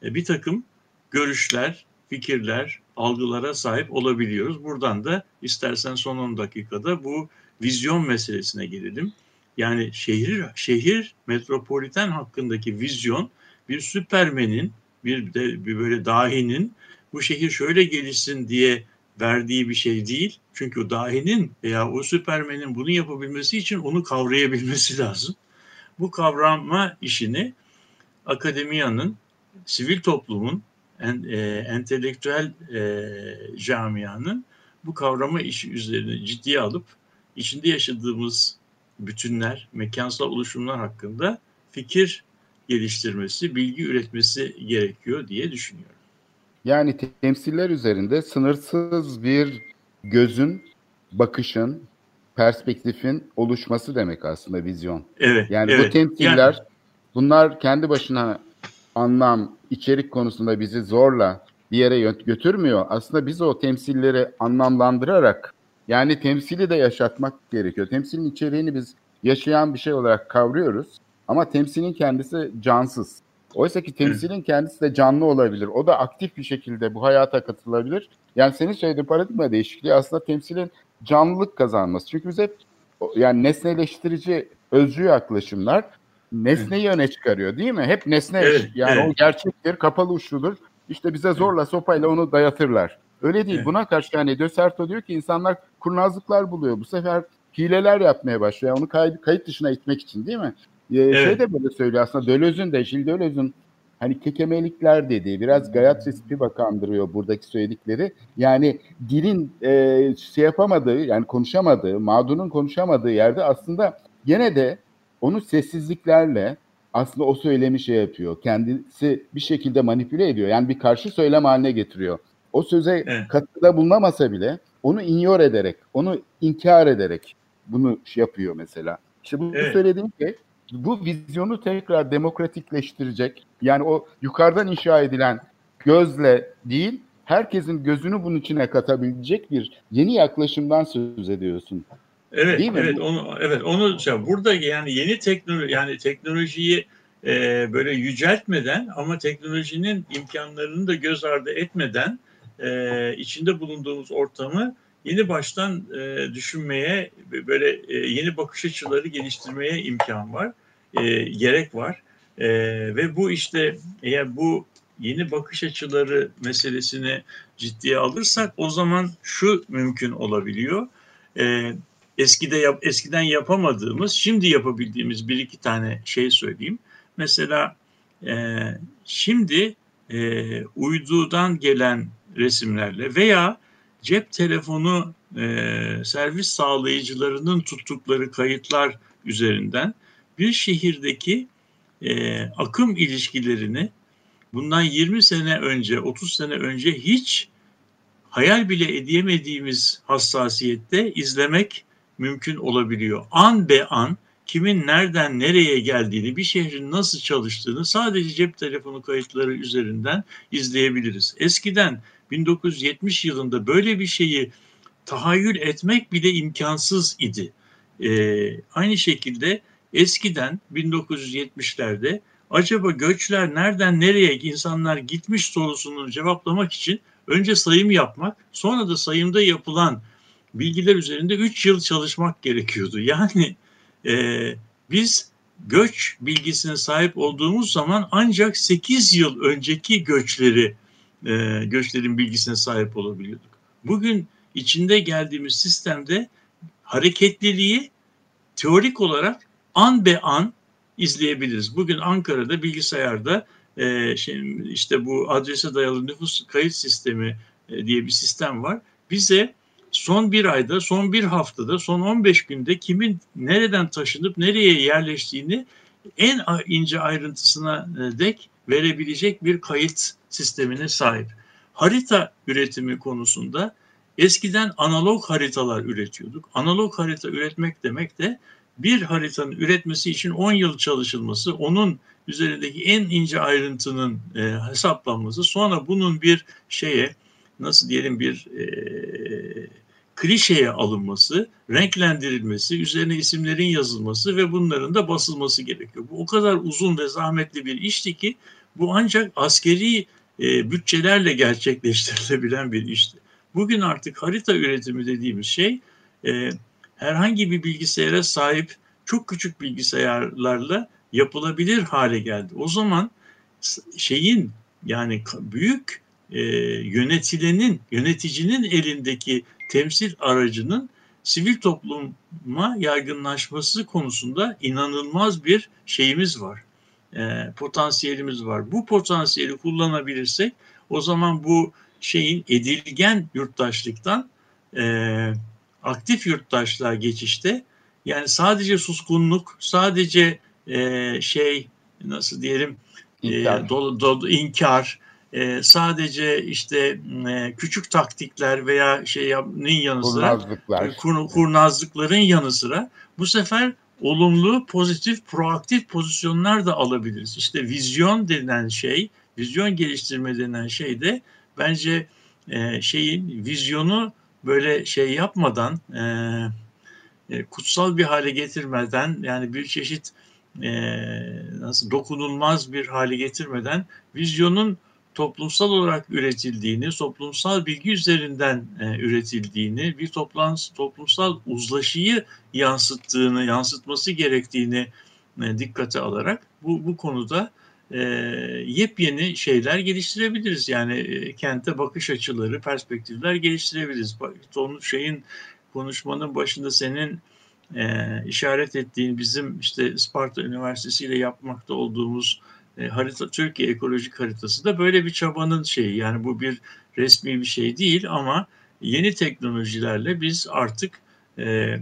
e, bir takım görüşler, fikirler, algılara sahip olabiliyoruz. Buradan da istersen son 10 dakikada bu vizyon meselesine gelelim. Yani şehir şehir metropoliten hakkındaki vizyon bir süpermenin, bir de bir böyle dahinin bu şehir şöyle gelişsin diye verdiği bir şey değil. Çünkü o dahinin veya o süpermenin bunu yapabilmesi için onu kavrayabilmesi lazım. Bu kavrama işini akademiyanın, sivil toplumun, en, e, entelektüel e, camianın bu kavrama işi üzerine ciddiye alıp içinde yaşadığımız bütünler, mekansal oluşumlar hakkında fikir geliştirmesi, bilgi üretmesi gerekiyor diye düşünüyorum. Yani temsiller üzerinde sınırsız bir gözün, bakışın, perspektifin oluşması demek aslında vizyon. Evet. Yani evet. bu temsiller yani... bunlar kendi başına anlam, içerik konusunda bizi zorla bir yere götürmüyor. Aslında biz o temsilleri anlamlandırarak yani temsili de yaşatmak gerekiyor. Temsilin içeriğini biz yaşayan bir şey olarak kavruyoruz ama temsilin kendisi cansız. Oysa ki temsilin kendisi de canlı olabilir. O da aktif bir şekilde bu hayata katılabilir. Yani senin söylediğin paradigma değişikliği aslında temsilin canlılık kazanması. Çünkü biz hep yani nesneleştirici özcü yaklaşımlar nesneyi öne çıkarıyor değil mi? Hep nesne evet, yani evet. o gerçektir, kapalı uçludur. İşte bize zorla sopayla onu dayatırlar. Öyle değil. Evet. Buna karşı yani De Serto diyor ki insanlar kurnazlıklar buluyor. Bu sefer hileler yapmaya başlıyor. Onu kayıt, kayıt dışına itmek için değil mi? Ee, evet. Şey de böyle söylüyor aslında Döloz'un da Gilles Döloz'un hani kekemelikler dediği biraz Gayatri Spivak andırıyor buradaki söyledikleri. Yani dilin e, şey yapamadığı yani konuşamadığı, mağdurun konuşamadığı yerde aslında gene de onu sessizliklerle aslında o söylemi şey yapıyor. Kendisi bir şekilde manipüle ediyor. Yani bir karşı söylem haline getiriyor. O söze evet. katkıda bulunamasa bile onu ignore ederek, onu inkar ederek bunu şey yapıyor mesela. İşte bu evet. söylediğim şey bu vizyonu tekrar demokratikleştirecek. Yani o yukarıdan inşa edilen gözle değil, herkesin gözünü bunun içine katabilecek bir yeni yaklaşımdan söz ediyorsun. Evet, Değil mi? evet onu evet onu burada yani yeni teknoloji yani teknolojiyi e, böyle yüceltmeden ama teknolojinin imkanlarını da göz ardı etmeden e, içinde bulunduğumuz ortamı yeni baştan e, düşünmeye böyle e, yeni bakış açıları geliştirmeye imkan var, e, gerek var e, ve bu işte eğer bu yeni bakış açıları meselesini ciddiye alırsak o zaman şu mümkün olabiliyor. E, eskide yap, eskiden yapamadığımız, şimdi yapabildiğimiz bir iki tane şey söyleyeyim. Mesela e, şimdi e, uydudan gelen resimlerle veya cep telefonu e, servis sağlayıcılarının tuttukları kayıtlar üzerinden bir şehirdeki e, akım ilişkilerini bundan 20 sene önce, 30 sene önce hiç hayal bile edemediğimiz hassasiyette izlemek mümkün olabiliyor. An be an kimin nereden nereye geldiğini, bir şehrin nasıl çalıştığını sadece cep telefonu kayıtları üzerinden izleyebiliriz. Eskiden 1970 yılında böyle bir şeyi tahayyül etmek bile imkansız idi. Ee, aynı şekilde eskiden 1970'lerde acaba göçler nereden nereye insanlar gitmiş sorusunu cevaplamak için önce sayım yapmak, sonra da sayımda yapılan bilgiler üzerinde 3 yıl çalışmak gerekiyordu. Yani e, biz göç bilgisine sahip olduğumuz zaman ancak 8 yıl önceki göçleri e, göçlerin bilgisine sahip olabiliyorduk. Bugün içinde geldiğimiz sistemde hareketliliği teorik olarak an be an izleyebiliriz. Bugün Ankara'da bilgisayarda e, şey, işte bu adrese dayalı nüfus kayıt sistemi e, diye bir sistem var. Bize son bir ayda, son bir haftada, son 15 günde kimin nereden taşınıp nereye yerleştiğini en ince ayrıntısına e, dek verebilecek bir kayıt sistemine sahip. Harita üretimi konusunda eskiden analog haritalar üretiyorduk. Analog harita üretmek demek de bir haritanın üretmesi için 10 yıl çalışılması, onun üzerindeki en ince ayrıntının e, hesaplanması, sonra bunun bir şeye nasıl diyelim bir e, klişeye alınması, renklendirilmesi, üzerine isimlerin yazılması ve bunların da basılması gerekiyor. Bu o kadar uzun ve zahmetli bir işti ki bu ancak askeri e, bütçelerle gerçekleştirilebilen bir işti. Bugün artık harita üretimi dediğimiz şey e, herhangi bir bilgisayara sahip çok küçük bilgisayarlarla yapılabilir hale geldi. O zaman şeyin yani büyük e, yönetilenin, yöneticinin elindeki temsil aracının sivil topluma yaygınlaşması konusunda inanılmaz bir şeyimiz var. E, potansiyelimiz var. Bu potansiyeli kullanabilirsek o zaman bu şeyin edilgen yurttaşlıktan e, aktif yurttaşlığa geçişte yani sadece suskunluk, sadece e, şey nasıl diyelim inkar, e, dolu, dolu, inkar e, sadece işte e, küçük taktikler veya şeyin yanı sıra Kurnazlıklar. kur, kurnazlıkların yanı sıra bu sefer olumlu, pozitif, proaktif pozisyonlar da alabiliriz. İşte vizyon denilen şey, vizyon geliştirme denilen şey de bence e, şeyin vizyonu böyle şey yapmadan e, e, kutsal bir hale getirmeden yani bir çeşit e, nasıl dokunulmaz bir hale getirmeden vizyonun toplumsal olarak üretildiğini, toplumsal bilgi üzerinden e, üretildiğini, bir toplam, toplumsal uzlaşıyı yansıttığını, yansıtması gerektiğini e, dikkate alarak bu, bu konuda e, yepyeni şeyler geliştirebiliriz. Yani e, kente bakış açıları, perspektifler geliştirebiliriz. Onun şeyin konuşmanın başında senin e, işaret ettiğin bizim işte Sparta Üniversitesi ile yapmakta olduğumuz e, harita Türkiye ekolojik haritası da böyle bir çabanın şeyi. Yani bu bir resmi bir şey değil ama yeni teknolojilerle biz artık e,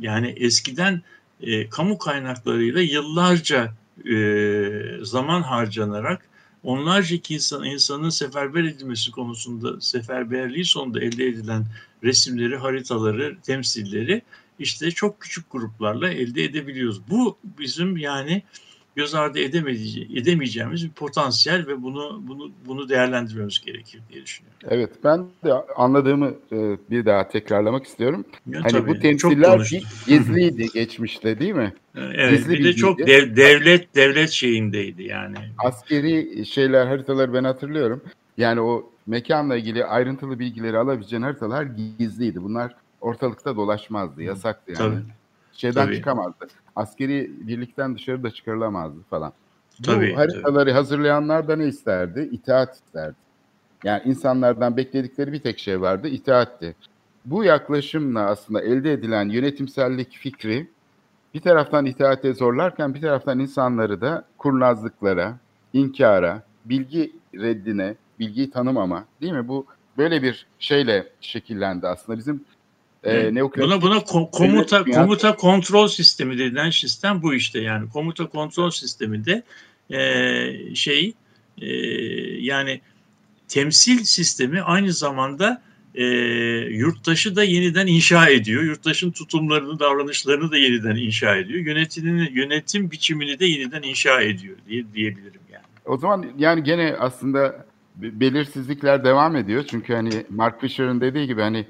yani eskiden e, kamu kaynaklarıyla yıllarca e, zaman harcanarak onlarca insan, insanın seferber edilmesi konusunda seferberliği sonunda elde edilen resimleri, haritaları, temsilleri işte çok küçük gruplarla elde edebiliyoruz. Bu bizim yani göz ardı edemeyeceğimiz bir potansiyel ve bunu bunu bunu değerlendirmemiz gerekir diye düşünüyorum. Evet ben de anladığımı e, bir daha tekrarlamak istiyorum. Ya, hani tabii, bu temsiller gizliydi geçmişte değil mi? Evet Gizli bir de çok dev, devlet devlet şeyindeydi yani. Askeri şeyler haritaları ben hatırlıyorum. Yani o mekanla ilgili ayrıntılı bilgileri alabileceğin haritalar gizliydi. Bunlar ortalıkta dolaşmazdı, yasaktı yani. Tabii. Şeyden tabii. çıkamazdı. Askeri birlikten dışarı da çıkarılamazdı falan. Tabii, Bu haritaları tabii. hazırlayanlar da ne isterdi? İtaat isterdi. Yani insanlardan bekledikleri bir tek şey vardı, itaatti. Bu yaklaşımla aslında elde edilen yönetimsellik fikri bir taraftan itaate zorlarken bir taraftan insanları da kurnazlıklara, inkara, bilgi reddine, bilgiyi tanımama değil mi? Bu böyle bir şeyle şekillendi aslında. Bizim e, buna buna ko- komuta komuta kontrol sistemi denilen sistem bu işte yani komuta kontrol sisteminde e, şey e, yani temsil sistemi aynı zamanda e, yurttaşı da yeniden inşa ediyor. Yurttaşın tutumlarını, davranışlarını da yeniden inşa ediyor. Yönetimini, yönetim biçimini de yeniden inşa ediyor diye diyebilirim yani. O zaman yani gene aslında belirsizlikler devam ediyor. Çünkü hani Mark Fisher'ın dediği gibi hani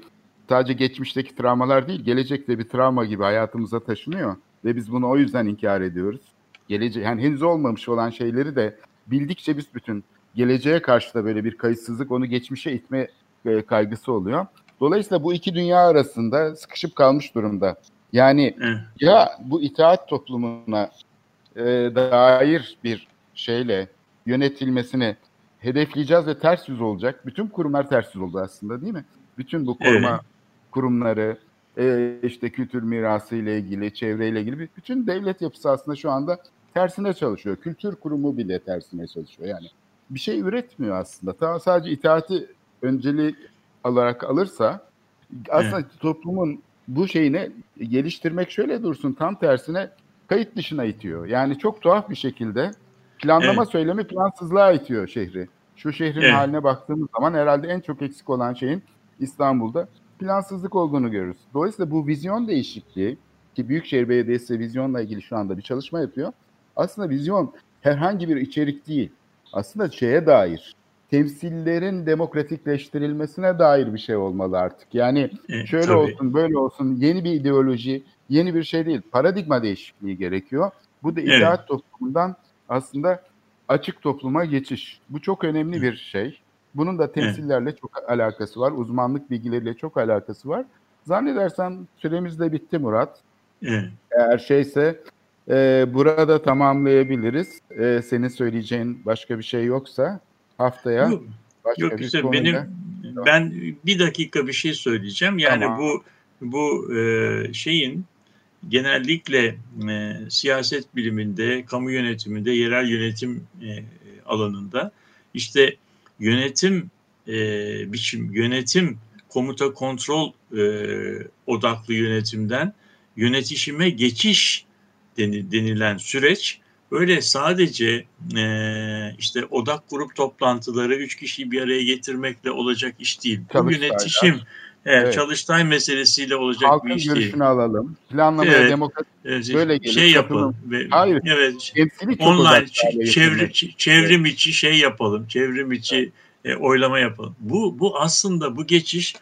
sadece geçmişteki travmalar değil, gelecekte bir travma gibi hayatımıza taşınıyor ve biz bunu o yüzden inkar ediyoruz. Gelece yani henüz olmamış olan şeyleri de bildikçe biz bütün geleceğe karşı da böyle bir kayıtsızlık onu geçmişe itme e, kaygısı oluyor. Dolayısıyla bu iki dünya arasında sıkışıp kalmış durumda. Yani ya bu itaat toplumuna e, dair bir şeyle yönetilmesini hedefleyeceğiz ve ters yüz olacak. Bütün kurumlar ters yüz oldu aslında değil mi? Bütün bu koruma. Kurumları, e, işte kültür mirası ile ilgili, çevreyle ilgili bütün devlet yapısı aslında şu anda tersine çalışıyor. Kültür kurumu bile tersine çalışıyor. Yani bir şey üretmiyor aslında. Ta sadece itaati önceliği olarak alırsa aslında evet. toplumun bu şeyini geliştirmek şöyle dursun tam tersine kayıt dışına itiyor. Yani çok tuhaf bir şekilde planlama evet. söylemi plansızlığa itiyor şehri. Şu şehrin evet. haline baktığımız zaman herhalde en çok eksik olan şeyin İstanbul'da plansızlık olduğunu görürüz. Dolayısıyla bu vizyon değişikliği ki Büyükşehir Belediyesi vizyonla ilgili şu anda bir çalışma yapıyor. Aslında vizyon herhangi bir içerik değil. Aslında şeye dair, temsillerin demokratikleştirilmesine dair bir şey olmalı artık. Yani e, şöyle tabii. olsun, böyle olsun, yeni bir ideoloji, yeni bir şey değil. Paradigma değişikliği gerekiyor. Bu da evet. toplumundan aslında açık topluma geçiş. Bu çok önemli bir şey. Bunun da temsillerle evet. çok alakası var. Uzmanlık bilgileriyle çok alakası var. Zannedersem süremiz de bitti Murat. Evet. Eğer şeyse e, burada tamamlayabiliriz. E, senin söyleyeceğin başka bir şey yoksa haftaya yok, başka yok bir işte konuyla... benim ben bir dakika bir şey söyleyeceğim. Yani tamam. bu bu e, şeyin genellikle e, siyaset biliminde, kamu yönetiminde, yerel yönetim e, alanında işte yönetim e, biçim, yönetim komuta kontrol e, odaklı yönetimden yönetişime geçiş denilen süreç öyle sadece e, işte odak grup toplantıları üç kişiyi bir araya getirmekle olacak iş değil. Bu yönetişim Evet, evet. Çalıştay meselesiyle olacak Halkın bir iş değil. görüşünü alalım. Planlamaya evet, demokrasi evet, böyle gelir. Şey yapalım. Hayır. Evet. Online çevre, çevrim içi şey yapalım. Çevrim içi evet. e, oylama yapalım. Bu bu aslında bu geçiş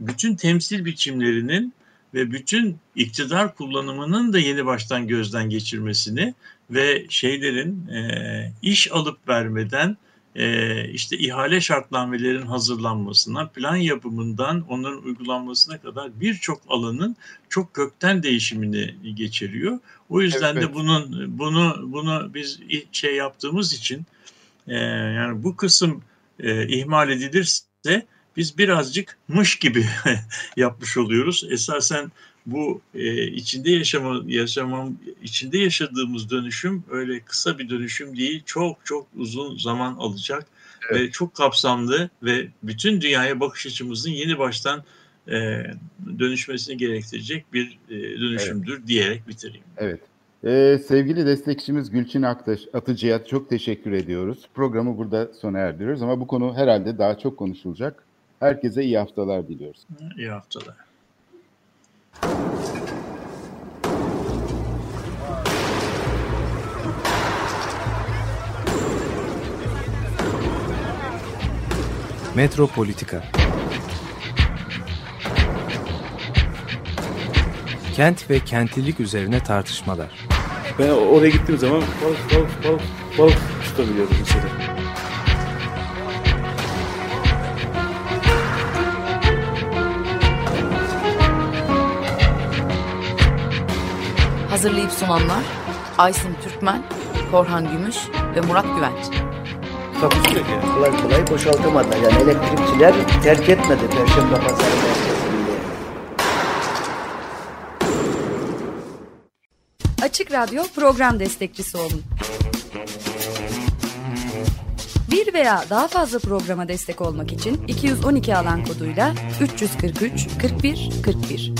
bütün temsil biçimlerinin ve bütün iktidar kullanımının da yeni baştan gözden geçirmesini ve şeylerin e, iş alıp vermeden e, işte ihale şartnamelerinin hazırlanmasından, plan yapımından onların uygulanmasına kadar birçok alanın çok kökten değişimini geçiriyor. O yüzden evet. de bunun bunu bunu biz şey yaptığımız için e, yani bu kısım e, ihmal edilirse biz birazcık mış gibi yapmış oluyoruz. Esasen bu e, içinde yaşama, yaşamam, içinde yaşadığımız dönüşüm öyle kısa bir dönüşüm değil, çok çok uzun zaman alacak evet. ve çok kapsamlı ve bütün dünyaya bakış açımızın yeni baştan e, dönüşmesini gerektirecek bir e, dönüşümdür evet. diyerek bitireyim. Evet. Ee, sevgili destekçimiz Gülçin Aktaş, Atıcı'ya çok teşekkür ediyoruz. Programı burada sona erdiriyoruz ama bu konu herhalde daha çok konuşulacak. Herkese iyi haftalar diliyoruz. İyi haftalar. Metropolitika Kent ve kentlilik üzerine tartışmalar. Ben oraya gittiğim zaman balık balık balık balık tutabiliyordum mesela. Hazırlayıp sunanlar Aysin Türkmen, Korhan Gümüş ve Murat Güvenç. Takusuyor ki. Kolay kolay boşaltamadılar. Yani elektrikçiler terk etmedi Perşembe Pazarı merkezini. Açık Radyo program destekçisi olun. Bir veya daha fazla programa destek olmak için 212 alan koduyla 343 41 41.